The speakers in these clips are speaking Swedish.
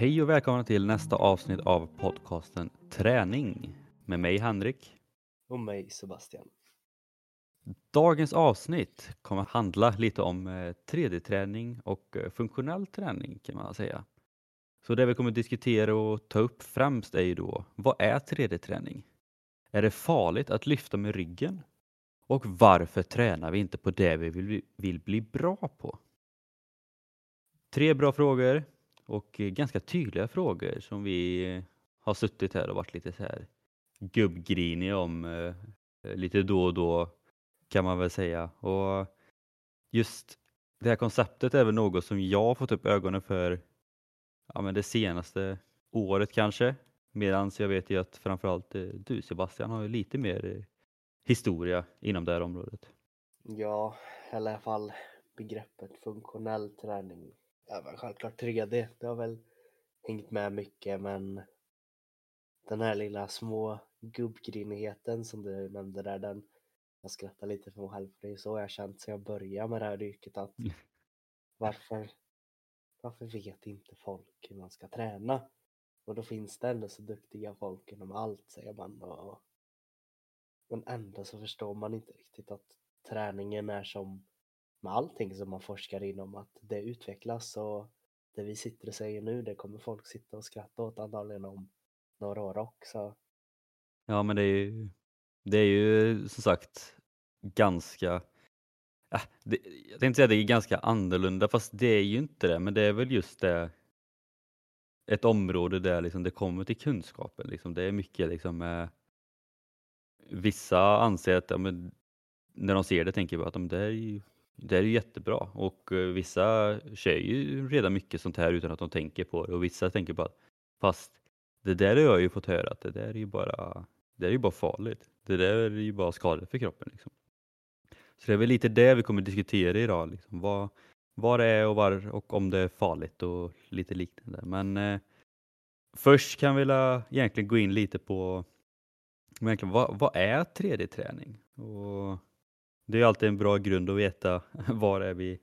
Hej och välkomna till nästa avsnitt av podcasten Träning med mig Henrik. Och mig Sebastian. Dagens avsnitt kommer att handla lite om 3D-träning och eh, funktionell träning kan man säga. Så det vi kommer att diskutera och ta upp främst är ju då, vad är 3D-träning? Är det farligt att lyfta med ryggen? Och varför tränar vi inte på det vi vill, vill bli bra på? Tre bra frågor och eh, ganska tydliga frågor som vi eh, har suttit här och varit lite så här gubbgriniga om eh, lite då och då kan man väl säga. Och just det här konceptet är väl något som jag har fått upp ögonen för ja, men det senaste året kanske. Medan jag vet ju att framförallt du Sebastian har ju lite mer historia inom det här området. Ja, eller i alla fall begreppet funktionell träning. Ja, självklart 3D, det har väl hängt med mycket men den här lilla små gubbgrinigheten som du nämnde där, den jag skrattar lite för mig själv för det är så jag känt sen jag började med det här yrket att mm. varför, varför vet inte folk hur man ska träna? Och då finns det ändå så duktiga folk inom allt säger man och men ändå så förstår man inte riktigt att träningen är som med allting som man forskar inom att det utvecklas och det vi sitter och säger nu det kommer folk sitta och skratta åt antagligen om några år också. Ja men det är ju, det är ju som sagt ganska äh, det, jag tänkte säga att det är ganska annorlunda fast det är ju inte det men det är väl just det ett område där liksom det kommer till kunskapen. Liksom. Det är mycket liksom, eh, vissa anser att ja, men, när de ser det tänker de att det, är ju, det är ju jättebra och eh, vissa kör ju redan mycket sånt här utan att de tänker på det och vissa tänker bara fast det där har jag ju fått höra att det där är ju bara, det är ju bara farligt. Det där är ju bara skadligt för kroppen. Liksom. Så det är väl lite det vi kommer diskutera idag. Liksom. Vad, vad det är och, var, och om det är farligt och lite liknande. Men eh, först kan vi egentligen gå in lite på egentligen, vad, vad är 3D-träning? Och det är alltid en bra grund att veta vad det är vi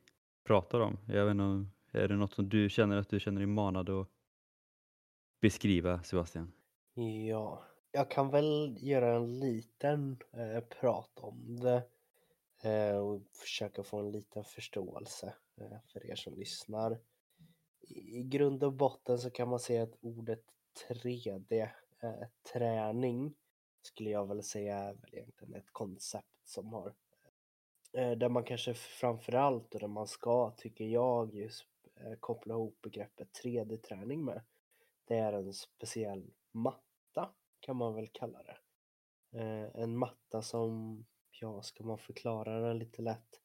pratar om. Jag vet inte, är det något som du känner att du känner dig manad att beskriva Sebastian? Ja, jag kan väl göra en liten eh, prat om det eh, och försöka få en liten förståelse eh, för er som lyssnar. I, I grund och botten så kan man säga att ordet 3D, eh, träning, skulle jag väl säga är väl egentligen ett koncept som har Eh, där man kanske framförallt och där man ska, tycker jag, just eh, koppla ihop begreppet 3D-träning med. Det är en speciell matta kan man väl kalla det. Eh, en matta som, ja, ska man förklara den lite lätt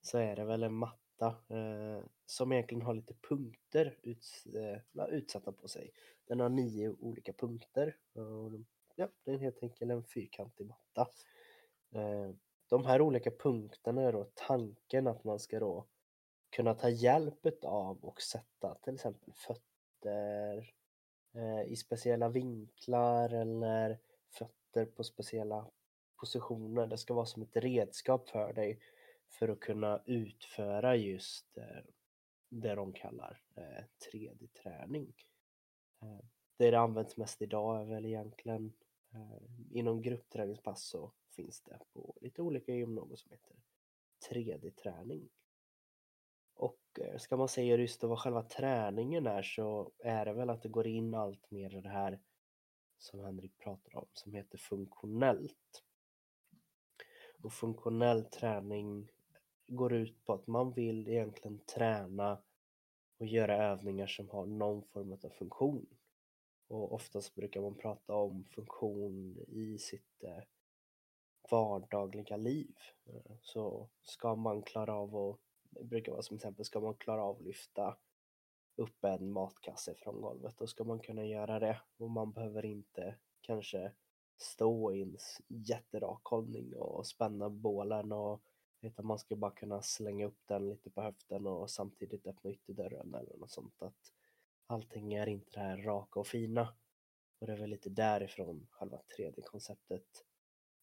så är det väl en matta som egentligen har lite punkter utsatta på sig. Den har nio olika punkter ja, det är helt enkelt en fyrkantig matta. De här olika punkterna är då tanken att man ska då kunna ta hjälp av och sätta till exempel fötter eh, i speciella vinklar eller fötter på speciella positioner. Det ska vara som ett redskap för dig för att kunna utföra just eh, det de kallar eh, 3D-träning. Eh, det det används mest idag är väl egentligen eh, inom gruppträningspass så finns det på lite olika gym något som heter 3D-träning. Och eh, ska man säga just vad själva träningen är så är det väl att det går in allt mer i det här som Henrik pratar om som heter funktionellt. Och funktionell träning går ut på att man vill egentligen träna och göra övningar som har någon form av funktion. Och oftast brukar man prata om funktion i sitt eh, vardagliga liv. Så ska man klara av att, det brukar vara som exempel, ska man klara av att lyfta upp en matkasse från golvet, då ska man kunna göra det och man behöver inte kanske stå i en jätterak hållning och spänna bålen och utan man ska bara kunna slänga upp den lite på höften och samtidigt öppna ytterdörren eller något sånt. Att allting är inte det här raka och fina. Och det är väl lite därifrån själva 3D-konceptet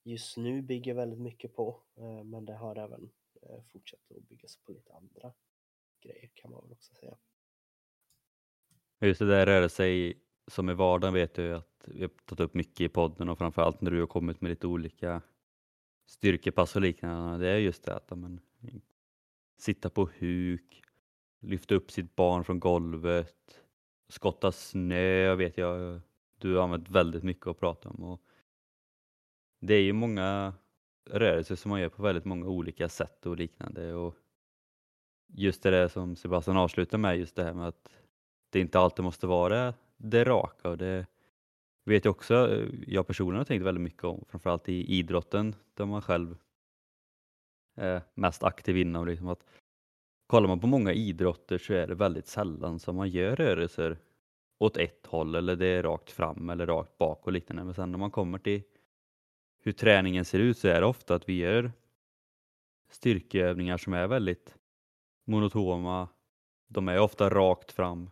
just nu bygger väldigt mycket på. Eh, men det har även eh, fortsatt att byggas på lite andra grejer kan man väl också säga. Just det där röra sig som i vardagen vet jag ju att vi har tagit upp mycket i podden och framförallt när du har kommit med lite olika styrkepass och liknande. Det är just det att men, sitta på huk, lyfta upp sitt barn från golvet, skotta snö vet jag du har använt väldigt mycket att prata om. Och det är ju många rörelser som man gör på väldigt många olika sätt och liknande. Och just det där som Sebastian avslutar med, just det här med att det inte alltid måste vara det raka. Och det vet jag också, eh, jag personligen har tänkt väldigt mycket om, framförallt i idrotten där man själv är mest aktiv inom. Liksom att kollar man på många idrotter så är det väldigt sällan som man gör rörelser åt ett håll eller det är rakt fram eller rakt bak och liknande. Men sen när man kommer till hur träningen ser ut så är det ofta att vi gör styrkeövningar som är väldigt monotoma. De är ofta rakt fram.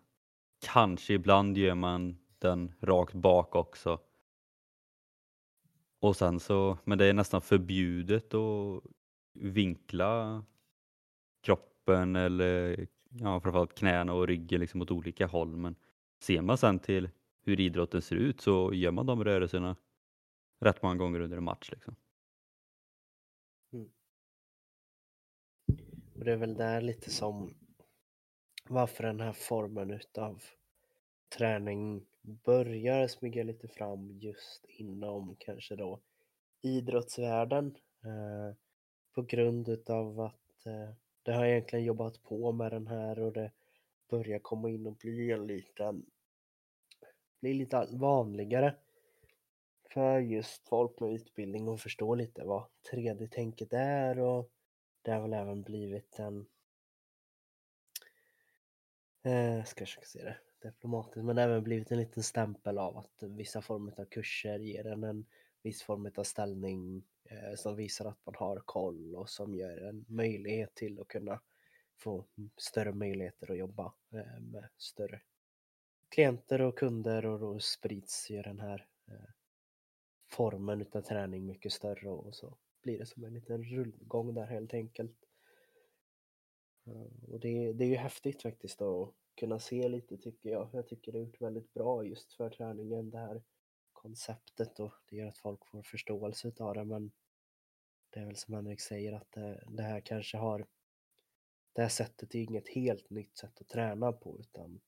Kanske ibland gör man den rakt bak också. Och sen så, men det är nästan förbjudet att vinkla kroppen eller ja, framförallt knäna och ryggen liksom åt olika håll. Men ser man sen till hur idrotten ser ut så gör man de rörelserna rätt många gånger under en match. Liksom. Mm. Och det är väl där lite som varför den här formen utav träning börjar smyga lite fram just inom kanske då idrottsvärlden eh, på grund utav att eh, det har egentligen jobbat på med den här och det börjar komma in och bli en liten bli lite vanligare för just folk med utbildning och förstå lite vad 3D-tänket är och det har väl även blivit en eh, ska jag försöka se det diplomatiskt, men det har även blivit en liten stämpel av att vissa former av kurser ger en en viss form av ställning eh, som visar att man har koll och som ger en möjlighet till att kunna få större möjligheter att jobba eh, med större klienter och kunder och då sprids ju den här eh, formen utav träning mycket större och så blir det som en liten rullgång där helt enkelt. Och det, det är ju häftigt faktiskt att kunna se lite tycker jag. Jag tycker det är gjort väldigt bra just för träningen det här konceptet och det gör att folk får förståelse utav det men det är väl som Henrik säger att det, det här kanske har det här sättet är inget helt nytt sätt att träna på utan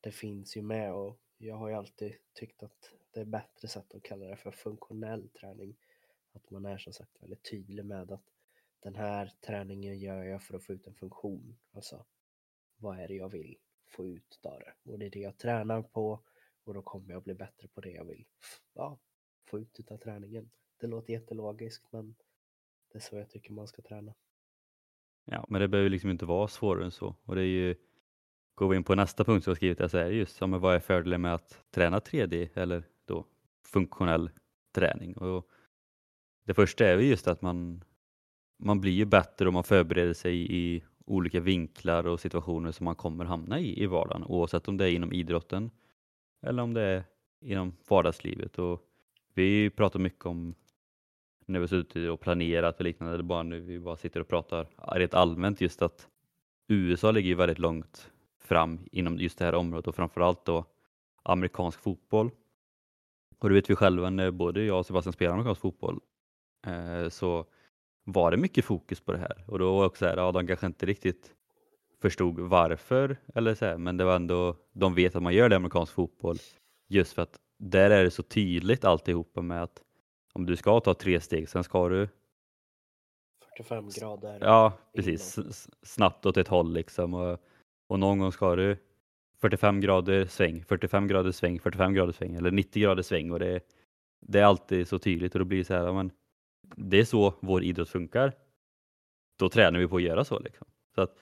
det finns ju med och jag har ju alltid tyckt att det är bättre sätt att kalla det för funktionell träning. Att man är som sagt väldigt tydlig med att den här träningen gör jag för att få ut en funktion. Alltså, vad är det jag vill få ut av det? Och det är det jag tränar på och då kommer jag bli bättre på det jag vill ja, få ut av träningen. Det låter jättelogiskt men det är så jag tycker man ska träna. Ja, men det behöver liksom inte vara svårare än så. Och det är ju, går vi in på nästa punkt som jag skrivit där så är det just som vad är fördelen med att träna 3D eller då funktionell träning. Och det första är ju just att man, man blir ju bättre om man förbereder sig i olika vinklar och situationer som man kommer hamna i i vardagen oavsett om det är inom idrotten eller om det är inom vardagslivet. Och vi pratar mycket om när vi suttit och planerat och liknande, eller bara nu vi bara sitter och pratar rent allmänt just att USA ligger ju väldigt långt fram inom just det här området och framförallt då amerikansk fotboll. Och det vet vi själva när både jag och Sebastian spelar amerikansk fotboll eh, så var det mycket fokus på det här och då var det också så här, ja de kanske inte riktigt förstod varför eller så här, men det var ändå, de vet att man gör det i amerikansk fotboll just för att där är det så tydligt alltihopa med att om du ska ta tre steg, sen ska du 45 grader. Ja, precis. Snabbt åt ett håll liksom. Och, och någon gång ska du 45 grader sväng, 45 grader sväng, 45 grader sväng eller 90 grader sväng och det, det är alltid så tydligt och då blir det så här, men det är så vår idrott funkar. Då tränar vi på att göra så. Liksom. så att,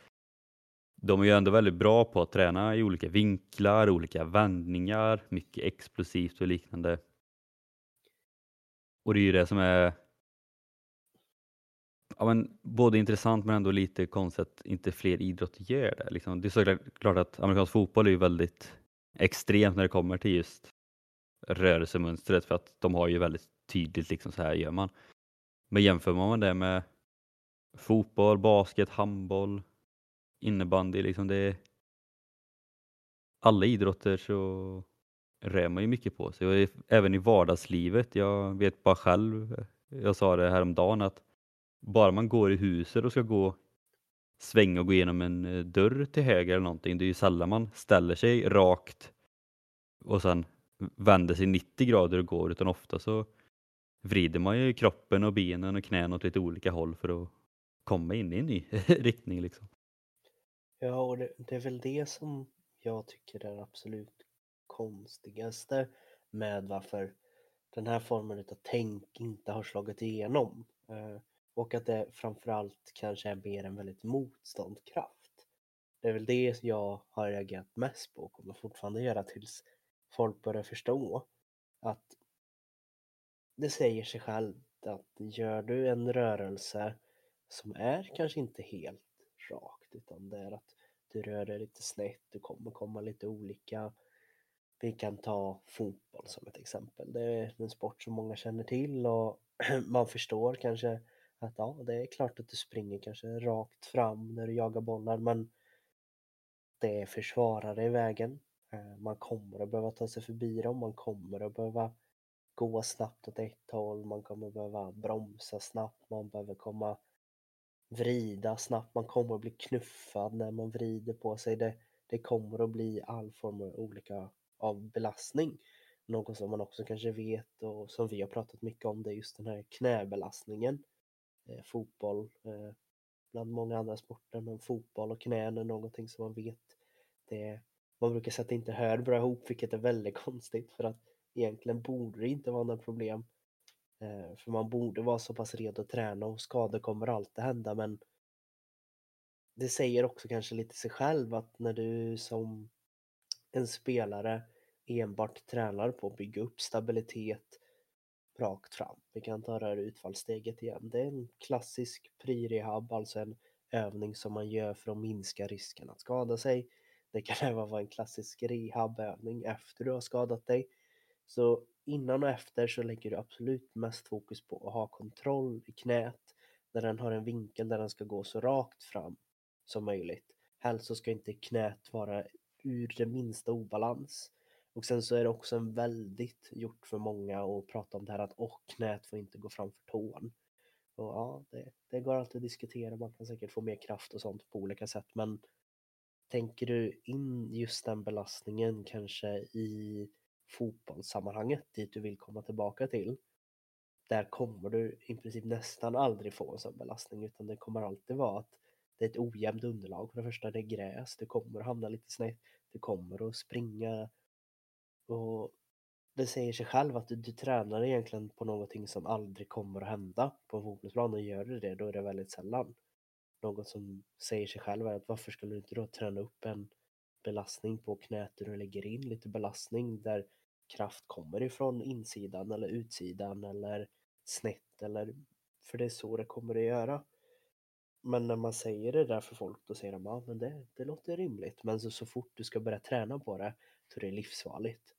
de är ju ändå väldigt bra på att träna i olika vinklar, olika vändningar, mycket explosivt och liknande. Och det är ju det som är ja, men, både intressant men ändå lite konstigt att inte fler idrotter gör det. Liksom. Det är såklart att amerikansk fotboll är ju väldigt extremt när det kommer till just rörelsemönstret för att de har ju väldigt tydligt liksom så här gör man. Men jämför man det med fotboll, basket, handboll, innebandy, liksom det, alla idrotter så rör man ju mycket på sig och även i vardagslivet. Jag vet bara själv, jag sa det häromdagen att bara man går i huset och ska gå svänga och gå igenom en eh, dörr till höger eller någonting. Det är ju sällan man ställer sig rakt och sen vänder sig 90 grader och går utan ofta så vrider man ju kroppen och benen och knäna åt lite olika håll för att komma in i en ny riktning. Liksom. Ja, och det, det är väl det som jag tycker är absolut konstigaste med varför den här formen av tänk inte har slagit igenom. Eh, och att det framförallt kanske är mer en väldigt motståndskraft. Det är väl det jag har reagerat mest på och kommer fortfarande göra tills folk börjar förstå att det säger sig självt att gör du en rörelse som är kanske inte helt rakt utan det är att du rör dig lite snett, du kommer komma lite olika. Vi kan ta fotboll som ett exempel. Det är en sport som många känner till och man förstår kanske att ja, det är klart att du springer kanske rakt fram när du jagar bollar men det är försvarare i vägen. Eh, man kommer att behöva ta sig förbi dem, man kommer att behöva gå snabbt åt ett håll, man kommer att behöva bromsa snabbt, man behöver komma vrida snabbt, man kommer att bli knuffad när man vrider på sig. Det, det kommer att bli all form av olika av belastning. Något som man också kanske vet och som vi har pratat mycket om det är just den här knäbelastningen. Eh, fotboll, eh, bland många andra sporter, men fotboll och knän är någonting som man vet. Det, man brukar säga att det inte hör bra ihop, vilket är väldigt konstigt för att egentligen borde det inte vara något problem. Eh, för man borde vara så pass redo att träna och skador kommer alltid hända men det säger också kanske lite sig själv att när du som en spelare enbart tränar på att bygga upp stabilitet rakt fram. Vi kan ta det här utfallssteget igen. Det är en klassisk pre-rehab, alltså en övning som man gör för att minska risken att skada sig. Det kan även vara en klassisk rehabövning efter du har skadat dig. Så innan och efter så lägger du absolut mest fokus på att ha kontroll i knät, när den har en vinkel där den ska gå så rakt fram som möjligt. Helst så ska inte knät vara ur det minsta obalans. Och sen så är det också en väldigt gjort för många att prata om det här att och knät får inte gå framför tån. Och ja, det, det går alltid att diskutera, man kan säkert få mer kraft och sånt på olika sätt men tänker du in just den belastningen kanske i fotbollssammanhanget dit du vill komma tillbaka till. Där kommer du i princip nästan aldrig få en sån belastning utan det kommer alltid vara att det är ett ojämnt underlag. För det första det är gräs, du kommer att hamna lite snett, du kommer att springa och det säger sig själv att du, du tränar egentligen på någonting som aldrig kommer att hända på en fotbollsplan och gör du det då är det väldigt sällan. Något som säger sig själv är att varför skulle du inte då träna upp en belastning på knät där du lägger in lite belastning där kraft kommer ifrån insidan eller utsidan eller snett eller för det är så det kommer att göra. Men när man säger det där för folk då säger de ja men det, det låter rimligt men så, så fort du ska börja träna på det så är det livsfarligt.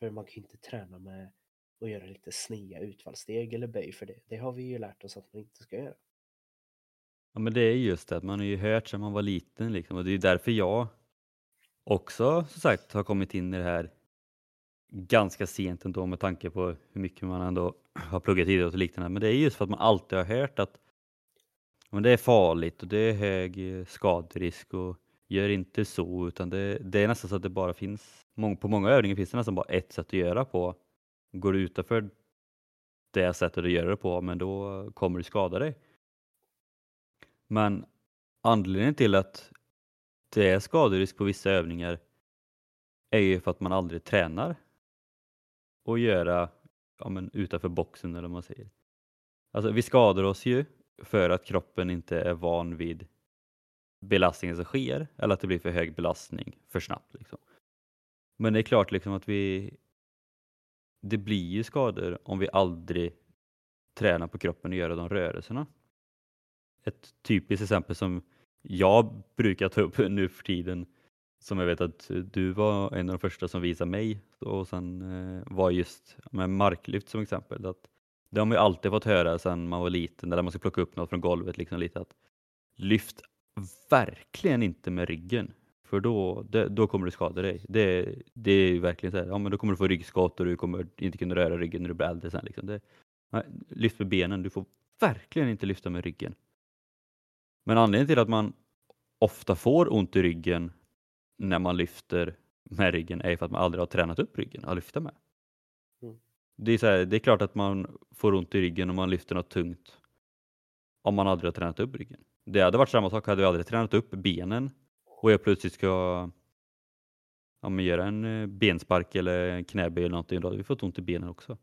För man kan ju inte träna med att göra lite snea utfallssteg eller böj för det, det har vi ju lärt oss att man inte ska göra. Ja men det är just det, man har ju hört sedan man var liten liksom och det är därför jag också som sagt har kommit in i det här ganska sent ändå med tanke på hur mycket man ändå har pluggat idrott och liknande. Men det är just för att man alltid har hört att men det är farligt och det är hög eh, skaderisk och gör inte så utan det, det är nästan så att det bara finns, på många övningar finns det nästan bara ett sätt att göra på. Går du utanför det sättet att göra det på men då kommer du skada dig. Men anledningen till att det är skaderisk på vissa övningar är ju för att man aldrig tränar att göra ja, men utanför boxen eller vad man säger. Alltså vi skadar oss ju för att kroppen inte är van vid belastningen som sker eller att det blir för hög belastning för snabbt. Liksom. Men det är klart liksom att vi det blir ju skador om vi aldrig tränar på kroppen och gör de rörelserna. Ett typiskt exempel som jag brukar ta upp nu för tiden som jag vet att du var en av de första som visade mig och sen eh, var just med marklyft som exempel. Att det har man ju alltid fått höra sedan man var liten, när man ska plocka upp något från golvet. Liksom lite att Lyft verkligen inte med ryggen. För då, det, då kommer du skada dig. Det, det är verkligen så här, ja men då kommer du få ryggskott och du kommer inte kunna röra ryggen när du blir äldre sen. Liksom. Det, nej, lyft med benen, du får verkligen inte lyfta med ryggen. Men anledningen till att man ofta får ont i ryggen när man lyfter med ryggen är för att man aldrig har tränat upp ryggen att lyfta med. Mm. Det, är så här, det är klart att man får ont i ryggen om man lyfter något tungt om man aldrig har tränat upp ryggen. Det hade varit samma sak, hade vi aldrig tränat upp benen och jag plötsligt ska ja, men göra en eh, benspark eller en knäböj eller någonting, då hade vi fått ont i benen också.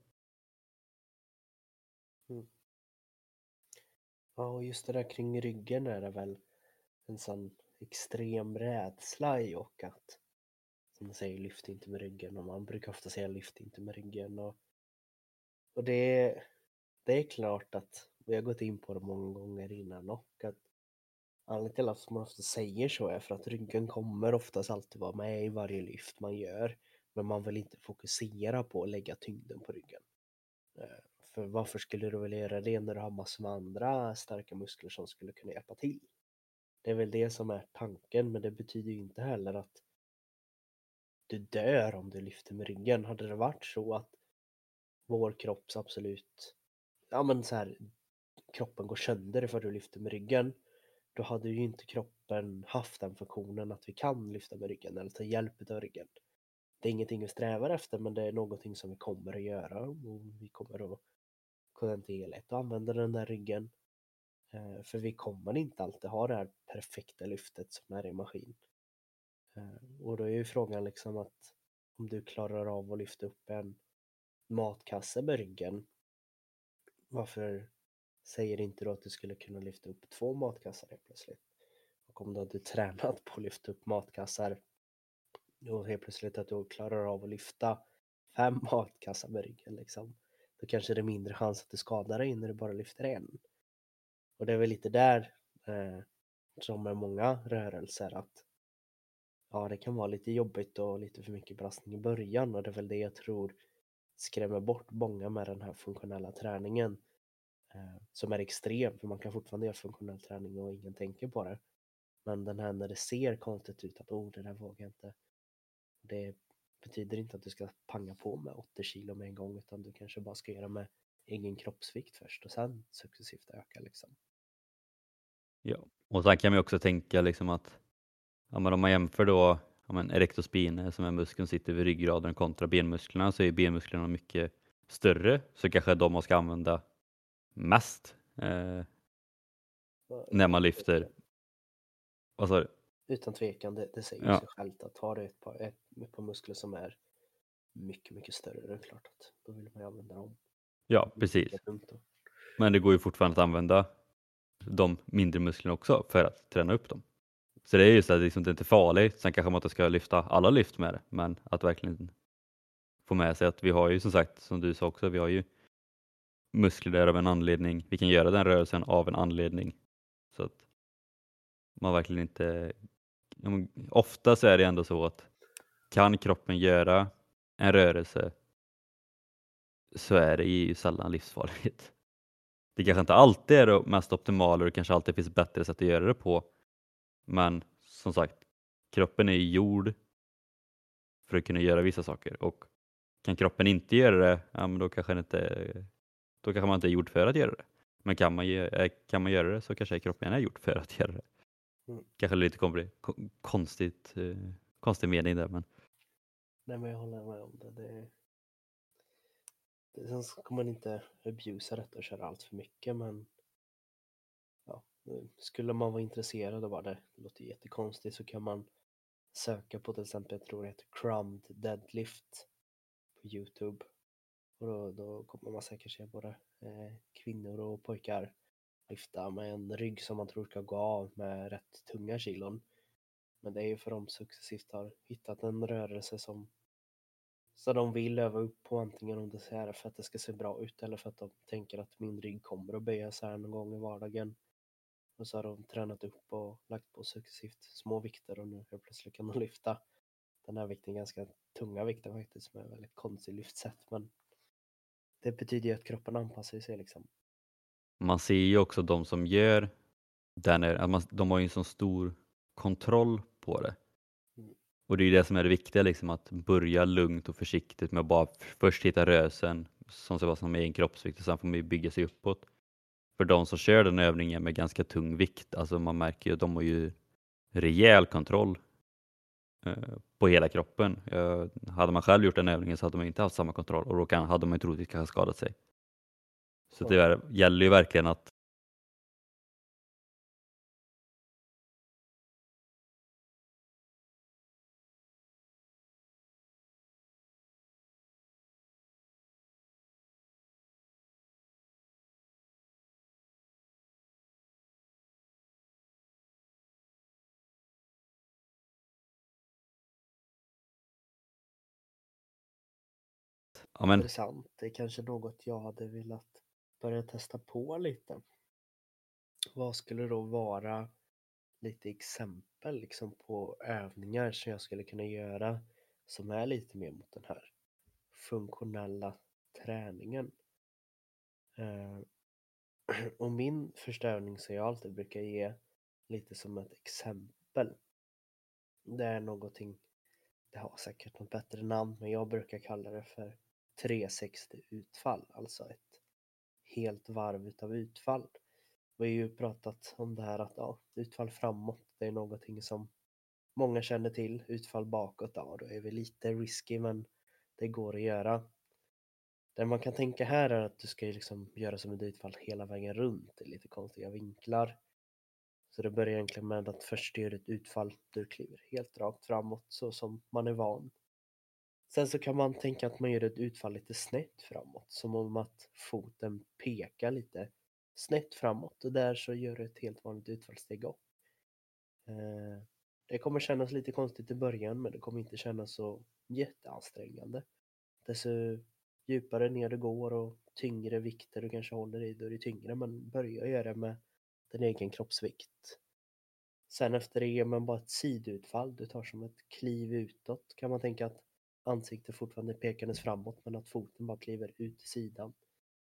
Mm. Ja, och just det där kring ryggen är det väl en sån extrem rädsla i och att som man säger, lyft inte med ryggen och man brukar ofta säga lyft inte med ryggen och, och det, det är klart att vi har gått in på det många gånger innan och att anledningen till att man ofta säger så är för att ryggen kommer oftast alltid vara med i varje lyft man gör men man vill inte fokusera på att lägga tyngden på ryggen. Eh, för varför skulle du vilja göra det när du har massor med andra starka muskler som skulle kunna hjälpa till? Det är väl det som är tanken, men det betyder ju inte heller att du dör om du lyfter med ryggen. Hade det varit så att vår kropps absolut, ja men så här, kroppen går sönder ifall du lyfter med ryggen, då hade ju inte kroppen haft den funktionen att vi kan lyfta med ryggen eller ta hjälp av ryggen. Det är ingenting vi strävar efter, men det är någonting som vi kommer att göra och vi kommer att kunna helhet och använda den där ryggen. Eh, för vi kommer inte alltid ha det här perfekta lyftet som är i maskin. Eh, och då är ju frågan liksom att om du klarar av att lyfta upp en matkasse med ryggen, varför säger inte du att du skulle kunna lyfta upp två matkassar helt plötsligt? Och om du hade tränat på att lyfta upp matkassar och helt plötsligt att du klarar av att lyfta fem matkassar med ryggen liksom, då kanske det är mindre chans att du skadar dig när du bara lyfter en. Och det är väl lite där eh, som med många rörelser att ja, det kan vara lite jobbigt och lite för mycket belastning i början och det är väl det jag tror skrämmer bort många med den här funktionella träningen Eh, som är extrem för man kan fortfarande göra funktionell träning och ingen tänker på det. Men den här när det ser konstigt ut att oh, det där vågar jag inte. Det betyder inte att du ska panga på med 80 kilo med en gång utan du kanske bara ska göra med egen kroppsvikt först och sen successivt öka liksom. Ja. Och sen kan man också tänka liksom att ja, men om man jämför då ja, men erector som är muskeln som sitter vid ryggraden kontra benmusklerna så är benmusklerna mycket större så kanske de man ska använda mest eh, när man lyfter. Vad sa du? Utan tvekan, det, det säger Ja. sig självt att har du ett par, ett, ett par muskler som är mycket, mycket större, det är klart att då vill man ju använda dem. Ja, precis. Är. Men det går ju fortfarande att använda de mindre musklerna också för att träna upp dem. Så det är just att liksom, det är inte farligt. Sen kanske man inte ska lyfta alla lyft med det, men att verkligen få med sig att vi har ju som sagt, som du sa också, vi har ju muskler där av en anledning. Vi kan göra den rörelsen av en anledning. Så att man verkligen inte... ja, men Ofta så är det ändå så att kan kroppen göra en rörelse så är det ju sällan livsfarligt. Det kanske inte alltid är det mest optimala och det kanske alltid finns bättre sätt att göra det på. Men som sagt, kroppen är ju gjord för att kunna göra vissa saker och kan kroppen inte göra det, ja, men då kanske, den inte, då kanske man inte är gjord för att göra det. Men kan man, ge- kan man göra det så kanske kroppen är gjord för att göra det. Mm. Kanske lite konstigt, eh, konstig mening där men Nej men jag håller med om det. det, det sen ska man inte abusa detta och köra allt för mycket men ja, skulle man vara intresserad av vad det låter jättekonstigt så kan man söka på till exempel, jag tror det heter crumbed deadlift på Youtube. Och då, då kommer man säkert se både eh, kvinnor och pojkar lyfta med en rygg som man tror ska gå av med rätt tunga kilon. Men det är ju för de successivt har hittat en rörelse som så de vill öva upp på antingen om det så är för att det ska se bra ut eller för att de tänker att min rygg kommer att böja här någon gång i vardagen. Och så har de tränat upp och lagt på successivt små vikter och nu helt plötsligt kan de lyfta den här vikten, ganska tunga vikten faktiskt, med väldigt konstigt lyftsätt. Men det betyder ju att kroppen anpassar sig liksom. man ser ju också de som gör den, är, att man, de har ju en så stor kontroll på det. Och det är ju det som är det viktiga, liksom, att börja lugnt och försiktigt med att bara först hitta rösen som vara som egen kroppsvikt och sen får man bygga sig uppåt. För de som kör den övningen med ganska tung vikt, alltså man märker ju att de har ju rejäl kontroll på hela kroppen. Eh, hade man själv gjort den övningen så hade man inte haft samma kontroll och då kan, hade man troligtvis kanske skadat sig. Så det gäller ju verkligen att Ja, men, Intressant. Det är kanske något jag hade velat börja testa på lite. Vad skulle då vara lite exempel liksom på övningar som jag skulle kunna göra som är lite mer mot den här funktionella träningen. Eh, och min första övning som jag alltid brukar ge lite som ett exempel. Det är någonting, det har säkert något bättre namn, men jag brukar kalla det för 360 utfall, alltså ett helt varv utav utfall. Vi har ju pratat om det här att ja, utfall framåt, det är någonting som många känner till. Utfall bakåt, ja då är vi lite risky men det går att göra. Det man kan tänka här är att du ska liksom göra som ett utfall hela vägen runt i lite konstiga vinklar. Så det börjar egentligen med att först gör du ett utfall, du kliver helt rakt framåt så som man är van. Sen så kan man tänka att man gör ett utfall lite snett framåt, som om att foten pekar lite snett framåt och där så gör du ett helt vanligt utfallssteg upp. Eh, det kommer kännas lite konstigt i början men det kommer inte kännas så jätteansträngande. Desto djupare ner du går och tyngre vikter du kanske håller i, då är det tyngre men börja göra det med din egen kroppsvikt. Sen efter det gör man bara ett sidutfall, du tar som ett kliv utåt kan man tänka att ansiktet fortfarande pekandes framåt men att foten bara kliver ut till sidan.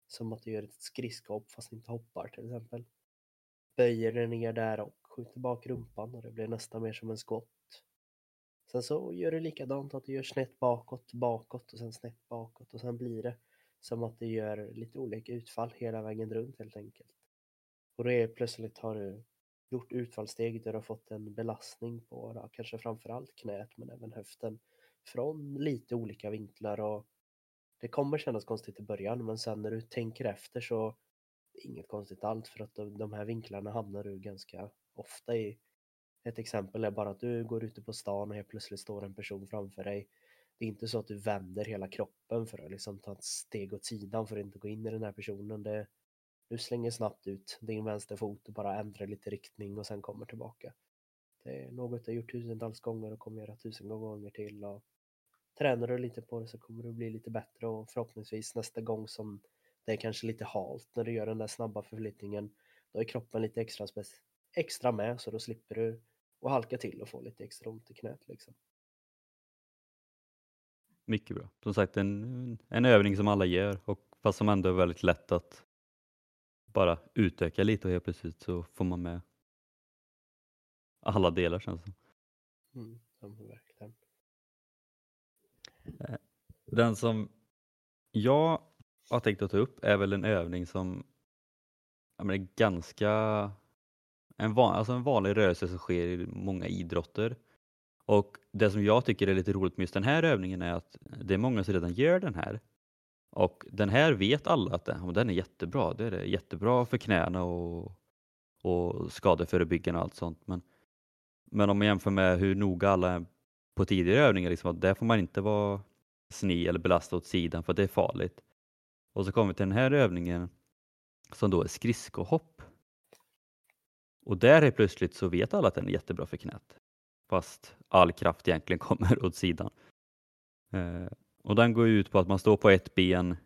Som att du gör ett skridskohopp fast inte hoppar till exempel. Böjer dig ner där och skjuter bak rumpan och det blir nästan mer som en skott. Sen så gör du likadant att du gör snett bakåt, bakåt och sen snett bakåt och sen blir det som att du gör lite olika utfall hela vägen runt helt enkelt. Och då är plötsligt har du gjort utfallssteg där du har fått en belastning på då, kanske framförallt knät men även höften från lite olika vinklar och det kommer kännas konstigt i början men sen när du tänker efter så är inget konstigt allt för att de här vinklarna hamnar du ganska ofta i. Ett exempel är bara att du går ute på stan och helt plötsligt står en person framför dig. Det är inte så att du vänder hela kroppen för att liksom ta ett steg åt sidan för att inte gå in i den här personen. Det, du slänger snabbt ut din vänsterfot och bara ändrar lite riktning och sen kommer tillbaka. Det är något jag har gjort tusentals gånger och kommer göra tusen gånger till. Och tränar du lite på det så kommer du bli lite bättre och förhoppningsvis nästa gång som det är kanske lite halt när du gör den där snabba förflyttningen då är kroppen lite extra, extra med så då slipper du att halka till och få lite extra ont i knät liksom. Mycket bra. Som sagt en, en övning som alla gör och fast som ändå är väldigt lätt att bara utöka lite och helt plötsligt så får man med alla delar känns det mm, verkligen. Eh, den som jag har tänkt att ta upp är väl en övning som ja, men är ganska en, van, alltså en vanlig rörelse som sker i många idrotter. Och det som jag tycker är lite roligt med just den här övningen är att det är många som redan gör den här. Och den här vet alla att den, den är jättebra. Det är jättebra för knäna och, och skadeförebyggande och allt sånt. Men, men om man jämför med hur noga alla på tidigare övningar, liksom, att där får man inte vara sni eller belasta åt sidan för det är farligt. Och så kommer vi till den här övningen som då är skridskohopp. Och där är plötsligt så vet alla att den är jättebra för knät. Fast all kraft egentligen kommer åt sidan. Eh, och den går ut på att man står på ett ben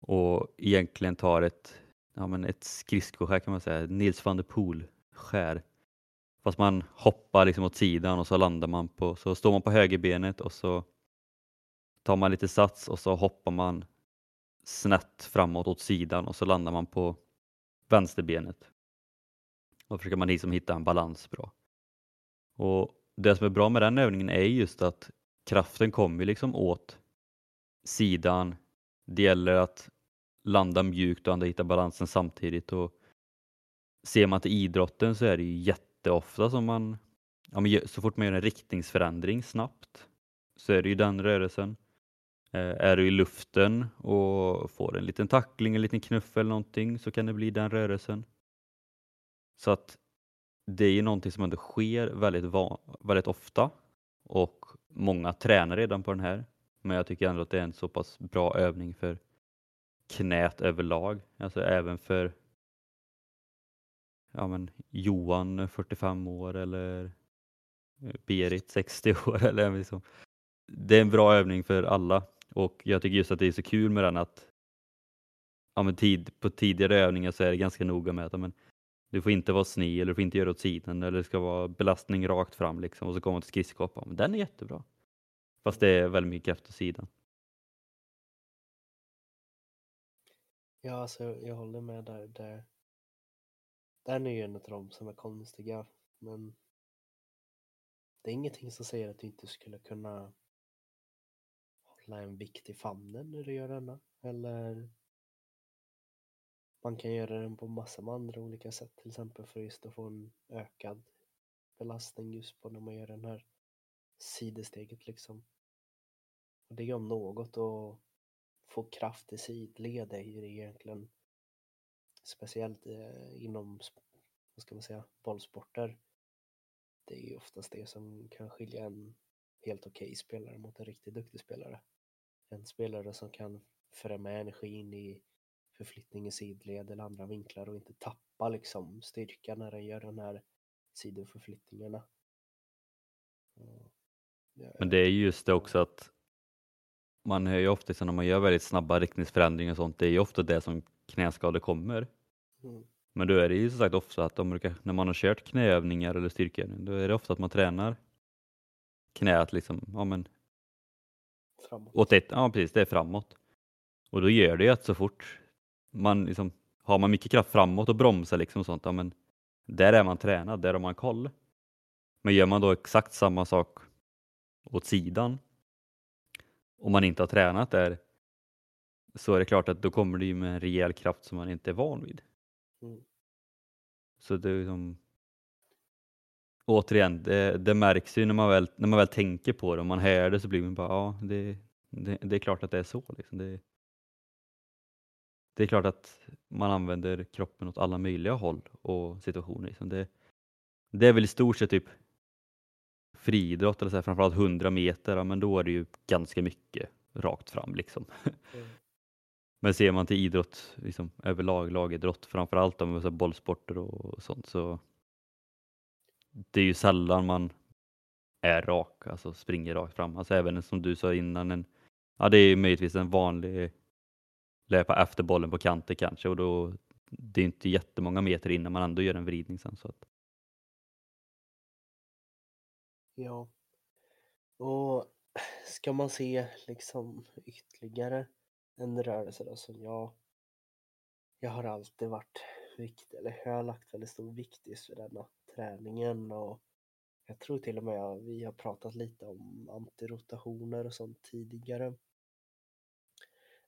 och egentligen tar ett, ja, men ett skridskoskär kan man säga, Nils van der Poel skär Fast man hoppar liksom åt sidan och så landar man på, så står man på högerbenet och så tar man lite sats och så hoppar man snett framåt åt sidan och så landar man på vänsterbenet. Då försöker man liksom hitta en balans bra. Och det som är bra med den övningen är just att kraften kommer liksom åt sidan. Det gäller att landa mjukt och hitta balansen samtidigt. Och ser man till idrotten så är det ju jätteofta som man, ja, men så fort man gör en riktningsförändring snabbt så är det ju den rörelsen. Eh, är du i luften och får en liten tackling, en liten knuff eller någonting så kan det bli den rörelsen. Så att det är ju någonting som ändå sker väldigt, väldigt ofta och många tränar redan på den här. Men jag tycker ändå att det är en så pass bra övning för knät överlag. Alltså även för ja, men Johan eh, 45 år eller eh, Berit 60 år. Eller liksom. Det är en bra övning för alla och jag tycker just att det är så kul med den att ja, men tid, på tidigare övningar så är det ganska noga med att men, du får inte vara sned eller du får inte göra åt sidan eller det ska vara belastning rakt fram liksom och så kommer man till skridskohoppa. Men den är jättebra. Fast det är väldigt mycket kraft åt sidan. Ja, alltså jag håller med där. där. Den är ju en av de som är konstiga, men det är ingenting som säger att du inte skulle kunna hålla en vikt i famnen när du gör denna. Eller man kan göra den på massor med andra olika sätt, till exempel för just att få en ökad belastning just på när man gör den här sidesteget liksom. Och det om något att få kraft i sidled är ju egentligen speciellt eh, inom, vad ska man säga, bollsporter. Det är ju oftast det som kan skilja en helt okej okay spelare mot en riktigt duktig spelare. En spelare som kan föra med energin i förflyttning i sidled eller andra vinklar och inte tappa liksom styrka när den gör den här sidoförflyttningarna. Men det är just det också att man hör ju ofta när man gör väldigt snabba riktningsförändringar och sånt, det är ju ofta det som knäskador kommer. Mm. Men då är det ju som sagt ofta att de brukar, när man har kört knäövningar eller styrkeövningar, då är det ofta att man tränar knät liksom, ja men framåt. åt ett, ja precis, det är framåt. Och då gör det ju att så fort man liksom, har man mycket kraft framåt och bromsar liksom och sånt, ja men där är man tränad, där har man koll. Men gör man då exakt samma sak åt sidan om man inte har tränat där så är det klart att då kommer det ju med en rejäl kraft som man inte är van vid. Mm. Så det är som återigen, det, det, märks ju när man, väl, när man väl tänker på det, om man hör det så blir man bara, ja det, det, det är klart att det är så. Liksom. Det, det är klart att man använder kroppen åt alla möjliga håll och situationer. Liksom. Det, det är väl i stort sett typ friidrott, eller så här, framförallt 100 meter, ja, men då är det ju ganska mycket rakt fram. Liksom. Mm. Men ser man till idrott liksom, överlag, lagidrott, framförallt om så bollsporter och sånt, så det är ju sällan man är rak, alltså springer rakt fram. Alltså även som du sa innan, en, ja, det är möjligtvis en vanlig löpa efter bollen på kanten kanske och då det är inte jättemånga meter innan man ändå gör en vridning sen. Så att... Ja. Och ska man se liksom ytterligare en rörelse då som jag jag har alltid varit viktig, eller jag har lagt väldigt stor vikt just vid denna träningen och jag tror till och med att vi har pratat lite om antirotationer och sånt tidigare.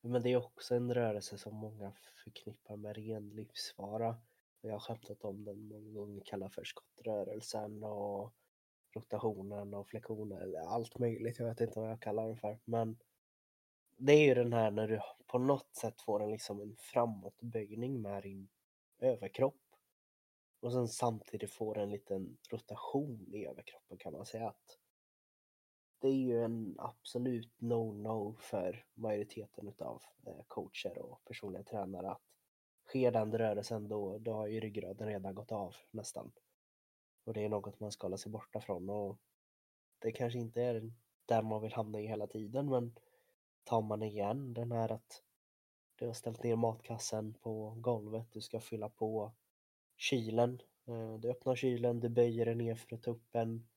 Men det är också en rörelse som många förknippar med ren livsfara. Jag har skämtat om den många gånger, kallat för skottrörelsen och rotationen och flexionen, eller allt möjligt. Jag vet inte vad jag kallar den för. Men det är ju den här när du på något sätt får en, liksom en framåtböjning med din överkropp. Och sen samtidigt får en liten rotation i överkroppen kan man säga att det är ju en absolut no-no för majoriteten utav eh, coacher och personliga tränare att sker den rörelsen då, då har ju ryggraden redan gått av nästan. Och det är något man ska hålla sig borta från och det kanske inte är där man vill hamna i hela tiden men tar man igen den här att du har ställt ner matkassen på golvet, du ska fylla på kylen. Eh, du öppnar kylen, du böjer dig ner för att ta upp en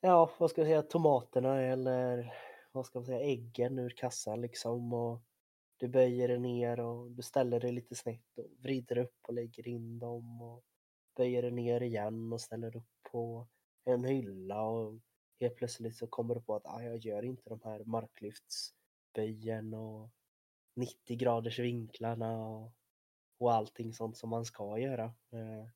ja, vad ska jag säga, tomaterna eller vad ska man säga, äggen ur kassan liksom och du böjer dig ner och du ställer dig lite snett och vrider upp och lägger in dem och böjer dig ner igen och ställer upp på en hylla och helt plötsligt så kommer du på att ah, jag gör inte de här marklyfts marklyftsböjen och 90 graders vinklarna och, och allting sånt som man ska göra. Eh,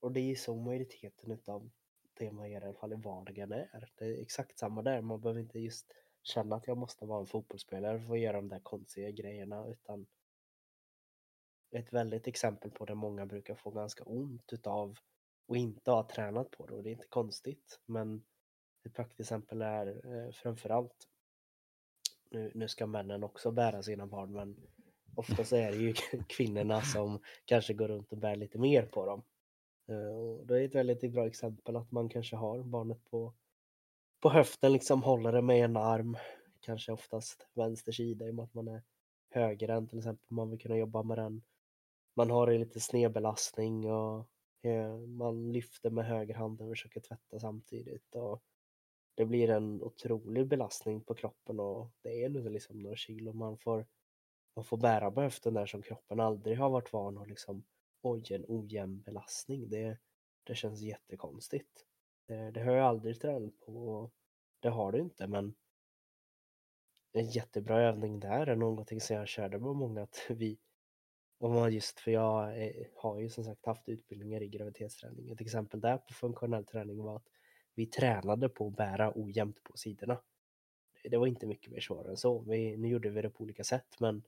och det är så majoriteten utav det man gör i alla fall i vardagen är. Det är exakt samma där. Man behöver inte just känna att jag måste vara en fotbollsspelare för att göra de där konstiga grejerna utan ett väldigt exempel på det många brukar få ganska ont utav och inte ha tränat på det och det är inte konstigt men ett praktexempel är eh, framförallt nu, nu ska männen också bära sina barn men ofta så är det ju kvinnorna som kanske går runt och bär lite mer på dem. Eh, och det är ett väldigt bra exempel att man kanske har barnet på, på höften, liksom håller det med en arm, kanske oftast vänster sida i och med att man är högerhänt till exempel, man vill kunna jobba med den. Man har en lite snedbelastning och eh, man lyfter med högerhanden och försöker tvätta samtidigt. Och det blir en otrolig belastning på kroppen och det är nu liksom några kilo man får, man får bära på höften där som kroppen aldrig har varit van att liksom oj, en ojämn belastning. Det, det känns jättekonstigt. Det, det har jag aldrig tränat på och det har du inte men en jättebra övning där är någonting som jag körde med många att vi och just för jag är, har ju som sagt haft utbildningar i graviditetsträning. Ett exempel där på funktionell träning var att vi tränade på att bära ojämnt på sidorna. Det var inte mycket mer svårare än så. Vi, nu gjorde vi det på olika sätt men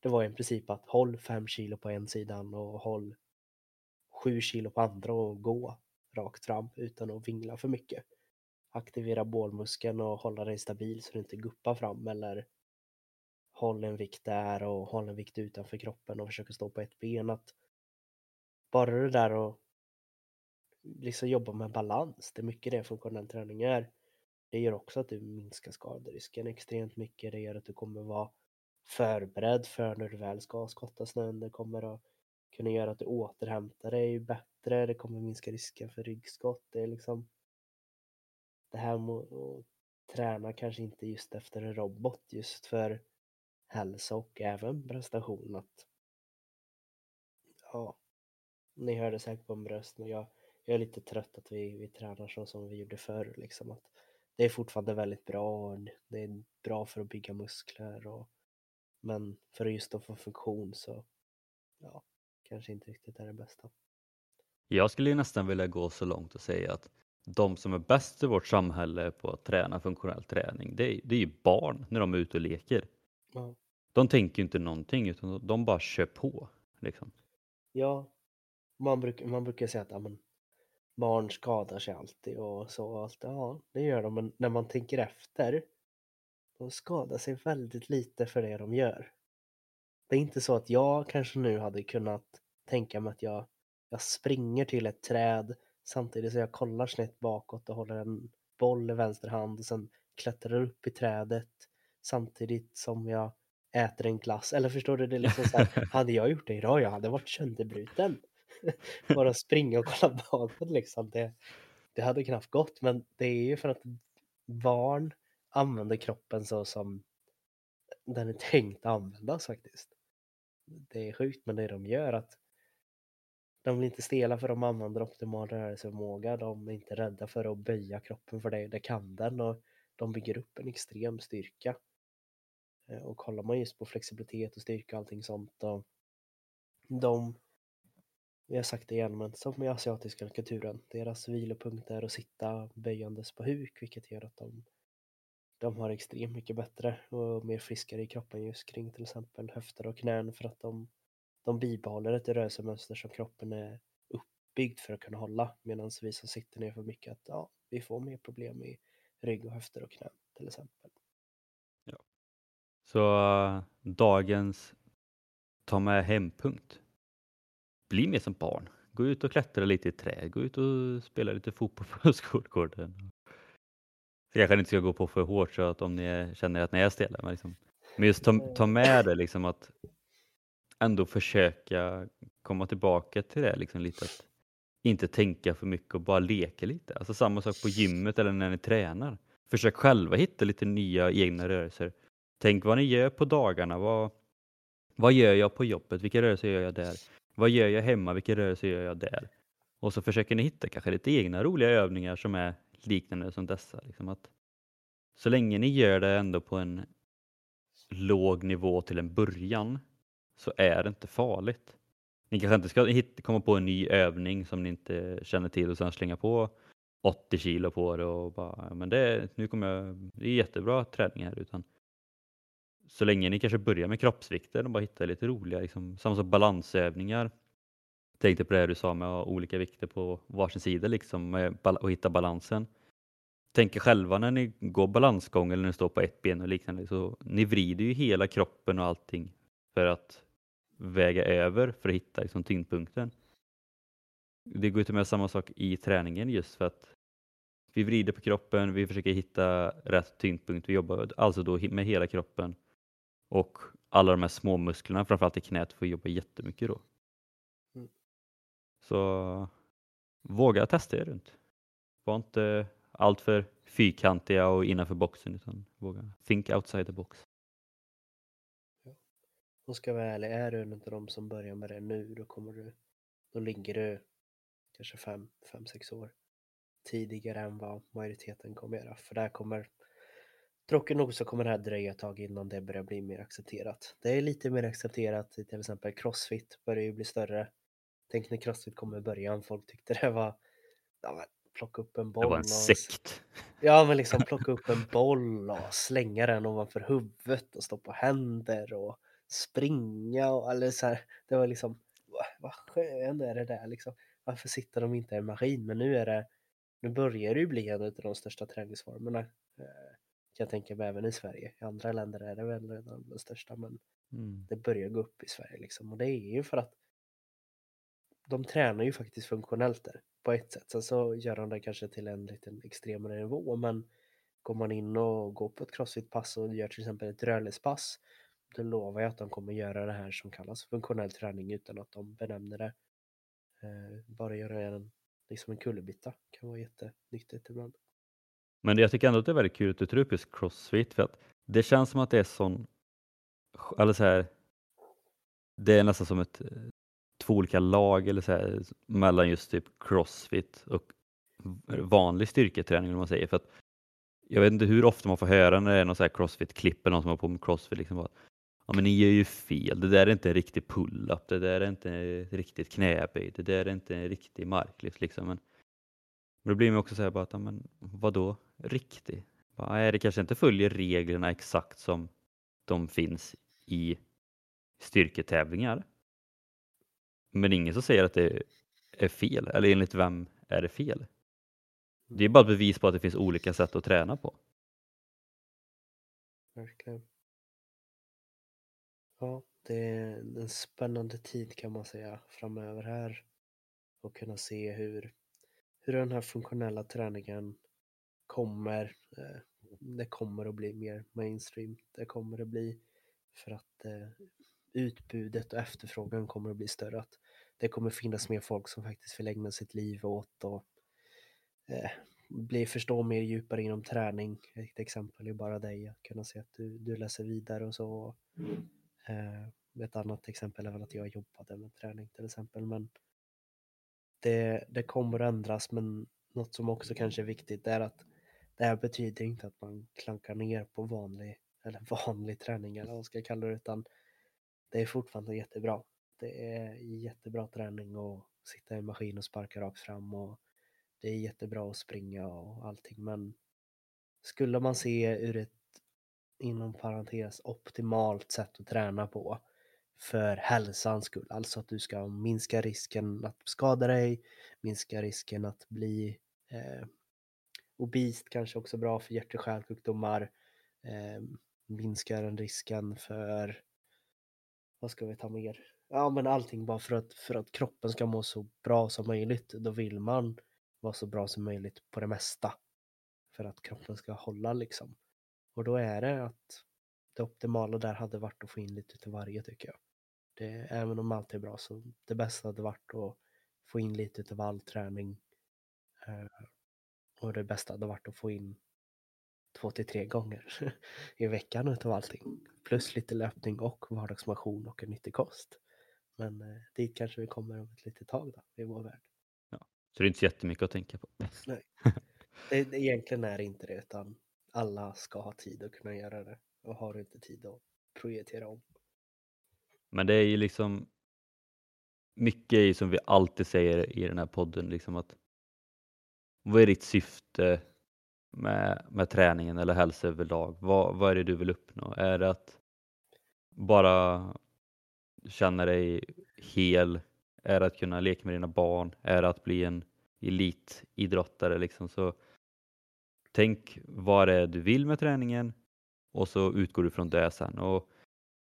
det var i princip att håll 5 kilo på en sidan och håll 7 kilo på andra och gå rakt fram utan att vingla för mycket. Aktivera bålmuskeln och hålla dig stabil så du inte guppar fram eller håll en vikt där och håll en vikt utanför kroppen och försöka stå på ett ben. Att bara det där och liksom jobba med balans, det är mycket det funktionell träning är. Det gör också att du minskar skaderisken extremt mycket. Det gör att du kommer vara förberedd för när du väl ska skotta snön. Det kommer att kunna göra att du återhämtar dig bättre. Det kommer minska risken för ryggskott. Det är liksom det här med att träna kanske inte just efter en robot just för hälsa och även prestation att ja, ni hörde säkert på min röst men jag, jag är lite trött att vi, vi tränar så som vi gjorde förr liksom att det är fortfarande väldigt bra och det är bra för att bygga muskler och men för att just att få funktion så ja, kanske inte riktigt är det bästa. Jag skulle nästan vilja gå så långt och säga att de som är bäst i vårt samhälle på att träna funktionell träning, det är, det är ju barn när de är ute och leker. Ja. De tänker inte någonting utan de bara kör på. Liksom. Ja, man, bruk, man brukar säga att amen, barn skadar sig alltid och så. Och allt. Ja, det gör de, men när man tänker efter, de skadar sig väldigt lite för det de gör. Det är inte så att jag kanske nu hade kunnat tänka mig att jag, jag springer till ett träd samtidigt som jag kollar snett bakåt och håller en boll i vänster hand och sen klättrar upp i trädet samtidigt som jag äter en glass. Eller förstår du? Det liksom så här, hade jag gjort det idag, jag hade varit sönderbruten. Bara springa och kolla bakåt liksom. Det, det hade knappt gått, men det är ju för att barn använder kroppen så som den är tänkt att användas faktiskt det är sjukt men det de gör att de blir inte stela för de använder optimal rörelseförmåga. De är inte rädda för att böja kroppen för det, det kan den och de bygger upp en extrem styrka. Eh, och kollar man just på flexibilitet och styrka och allting sånt och de, vi har sagt det igen, men som i asiatiska kulturen, deras vilopunkt är att sitta böjandes på huk, vilket gör att de de har extremt mycket bättre och mer friskare i kroppen just kring till exempel höfter och knän för att de, de bibehåller ett rörelsemönster som kroppen är uppbyggd för att kunna hålla medan vi som sitter ner för mycket att ja, vi får mer problem i rygg och höfter och knän till exempel. Ja. Så dagens ta med hempunkt. Bli mer som barn. Gå ut och klättra lite i träd, gå ut och spela lite fotboll på skolgården. Jag kanske inte ska gå på för hårt så att om ni känner att ni är stela. Men, liksom, men just ta, ta med det liksom att ändå försöka komma tillbaka till det liksom lite att inte tänka för mycket och bara leka lite. Alltså samma sak på gymmet eller när ni tränar. Försök själva hitta lite nya egna rörelser. Tänk vad ni gör på dagarna. Vad, vad gör jag på jobbet? Vilka rörelser gör jag där? Vad gör jag hemma? Vilka rörelser gör jag där? Och så försöker ni hitta kanske lite egna roliga övningar som är liknande som dessa. Liksom att så länge ni gör det ändå på en låg nivå till en början så är det inte farligt. Ni kanske inte ska hitta, komma på en ny övning som ni inte känner till och sen slänga på 80 kilo på det och bara, men det, nu kommer jag, det är jättebra träning här utan så länge ni kanske börjar med kroppsvikter och bara hittar lite roliga, liksom, samma som balansövningar. Tänkte på det du sa med att ha olika vikter på varsin sida liksom, och hitta balansen. Tänk er själva när ni går balansgång eller när ni står på ett ben och liknande, så ni vrider ju hela kroppen och allting för att väga över för att hitta liksom, tyngdpunkten. Det går inte med samma sak i träningen just för att vi vrider på kroppen, vi försöker hitta rätt tyngdpunkt, vi jobbar alltså då med hela kroppen och alla de här små musklerna, framförallt i knät, får jobba jättemycket då. Mm. Så våga testa er runt. Var inte alltför fyrkantiga och innanför boxen utan våga think outside the box. Ja. Och ska vara ärlig, är du en av de som börjar med det nu då kommer du, då ligger du kanske fem, fem, sex år tidigare än vad majoriteten kommer göra. För där kommer Tråkigt nog så kommer det här dröja ett tag innan det börjar bli mer accepterat. Det är lite mer accepterat i till exempel Crossfit börjar ju bli större. Tänk när Crossfit kom i början, folk tyckte det var ja, plocka upp en boll. Det var en sekt. Ja, men liksom plocka upp en boll och slänga den ovanför huvudet och stå på händer och springa och eller så här. Det var liksom, vad skön är det där liksom. Varför sitter de inte i en maskin? Men nu är det, nu börjar det ju bli en av de största träningsformerna. Kan jag tänka mig även i Sverige. I andra länder är det väl redan den största men mm. det börjar gå upp i Sverige liksom. Och det är ju för att de tränar ju faktiskt funktionellt där på ett sätt. Sen så gör de det kanske till en liten extremare nivå men går man in och går på ett crossfit-pass och gör till exempel ett rörlighetspass då lovar jag att de kommer göra det här som kallas funktionell träning utan att de benämner det. Eh, bara göra en, liksom en kullerbytta kan vara jättenyttigt ibland. Men jag tycker ändå att det är väldigt kul att du tar upp just crossfit för att det känns som att det är sån, eller så här, det är nästan som ett eh, två olika lag eller så här, mellan just typ crossfit och vanlig styrketräning om man säger. För att jag vet inte hur ofta man får höra när det är någon crossfit-klipp eller någon som har på med crossfit. Liksom bara, ja men ni gör ju fel, det där är inte en riktig pull-up, det där är inte en riktigt knäböj, det där är inte en riktig marklyft. Liksom. Men, men då blir man också så här bara, att, ja men vadå riktig? Bara, det kanske inte följer reglerna exakt som de finns i styrketävlingar. Men ingen som säger att det är fel, eller enligt vem är det fel? Det är bara ett bevis på att det finns olika sätt att träna på. Verkligen. Ja, det är en spännande tid kan man säga framöver här och kunna se hur, hur den här funktionella träningen kommer. Eh, det kommer att bli mer mainstream. Det kommer att bli för att eh, utbudet och efterfrågan kommer att bli större. Att det kommer finnas mer folk som faktiskt vill ägna sitt liv åt och eh, bli, förstå mer djupare inom träning. Ett exempel är bara dig, att kunna se att du, du läser vidare och så. Eh, ett annat exempel är väl att jag jobbade med träning till exempel. Men det, det kommer att ändras men något som också kanske är viktigt är att det här betyder inte att man klankar ner på vanlig eller vanlig träning eller vad man ska kalla det utan det är fortfarande jättebra. Det är jättebra träning att sitta i maskin och sparka rakt fram och det är jättebra att springa och allting men skulle man se ur ett inom parentes optimalt sätt att träna på för hälsans skull, alltså att du ska minska risken att skada dig, minska risken att bli eh, obist, kanske också bra för hjärt och kärlsjukdomar, eh, minskar den risken för vad ska vi ta mer? Ja men allting bara för att, för att kroppen ska må så bra som möjligt. Då vill man vara så bra som möjligt på det mesta. För att kroppen ska hålla liksom. Och då är det att det optimala där hade varit att få in lite utav varje tycker jag. Det, även om allt är bra så det bästa hade varit att få in lite utav all träning. Eh, och det bästa hade varit att få in två till tre gånger i veckan utav allting. Plus lite löpning och vardagsmotion och en nyttig kost. Men eh, dit kanske vi kommer om ett litet tag då, i vår värld. Ja. Så det är inte så jättemycket att tänka på. Nej. Det, det, egentligen är det inte det utan alla ska ha tid att kunna göra det och har du inte tid att projicera om. Men det är ju liksom mycket som vi alltid säger i den här podden liksom att vad är ditt syfte med, med träningen eller hälsa överlag? Vad, vad är det du vill uppnå? Är det att bara känna dig hel? Är det att kunna leka med dina barn? Är det att bli en elitidrottare? Liksom? Så tänk vad det är du vill med träningen och så utgår du från det sen. Och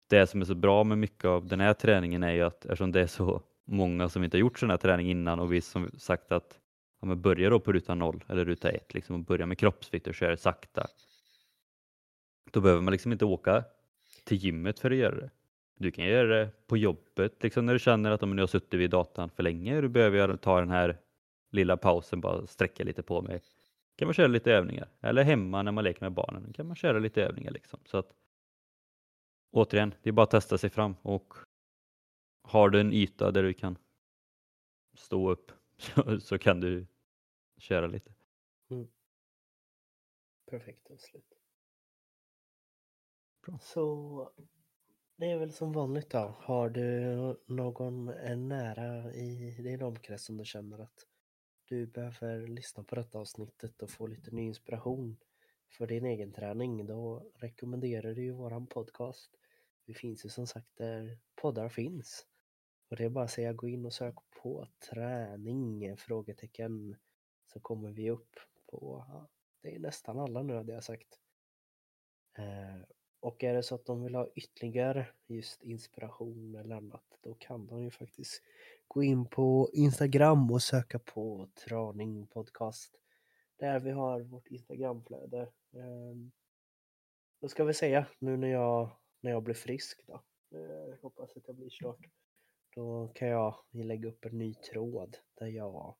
det som är så bra med mycket av den här träningen är ju att eftersom det är så många som inte har gjort sån här träning innan och vi som sagt att ja, men börja då på ruta noll eller ruta ett liksom, och börja med kroppsvikt och köra sakta. Då behöver man liksom inte åka till gymmet för att göra det. Du kan göra det på jobbet liksom när du känner att om du har suttit vid datan för länge du behöver ta den här lilla pausen bara sträcka lite på mig. kan man köra lite övningar eller hemma när man leker med barnen kan man köra lite övningar liksom. Så att återigen, det är bara att testa sig fram och har du en yta där du kan stå upp så, så kan du köra lite. Mm. Perfekt avslut. Bra. Så det är väl som vanligt då. Har du någon nära i din omkrets som du känner att du behöver lyssna på detta avsnittet och få lite ny inspiration för din egen träning, då rekommenderar du ju våran podcast. Vi finns ju som sagt där poddar finns. Och det är bara att säga gå in och sök på träning? Frågetecken. Så kommer vi upp på, ja, det är nästan alla nu hade jag sagt. Eh, och är det så att de vill ha ytterligare just inspiration eller annat, då kan de ju faktiskt gå in på Instagram och söka på Traning Podcast. Där vi har vårt Instagramflöde. Eh, då ska vi säga nu när jag, när jag blir frisk då. Eh, hoppas att jag blir snart. Då kan jag lägga upp en ny tråd där jag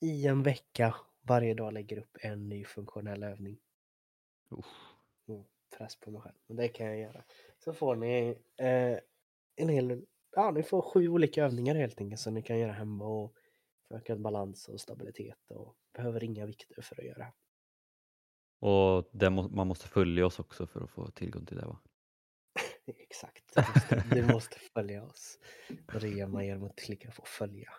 i en vecka varje dag lägger upp en ny funktionell övning. Mm, press på mig själv, men det kan jag göra. Så får ni eh, en hel, ja ni får sju olika övningar helt enkelt som ni kan göra hemma och för ökad balans och stabilitet och behöver inga vikter för att göra. Och må, man måste följa oss också för att få tillgång till det va? Exakt, du måste, följa oss. Och det gör man genom att klicka på följa.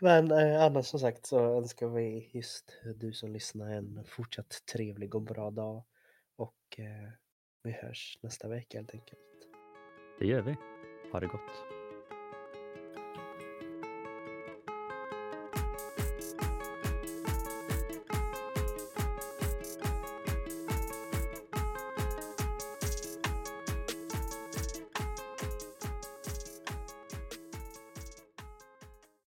Men eh, annars som sagt så önskar vi just du som lyssnar en fortsatt trevlig och bra dag. Och eh, vi hörs nästa vecka helt enkelt. Det gör vi. Ha det gott.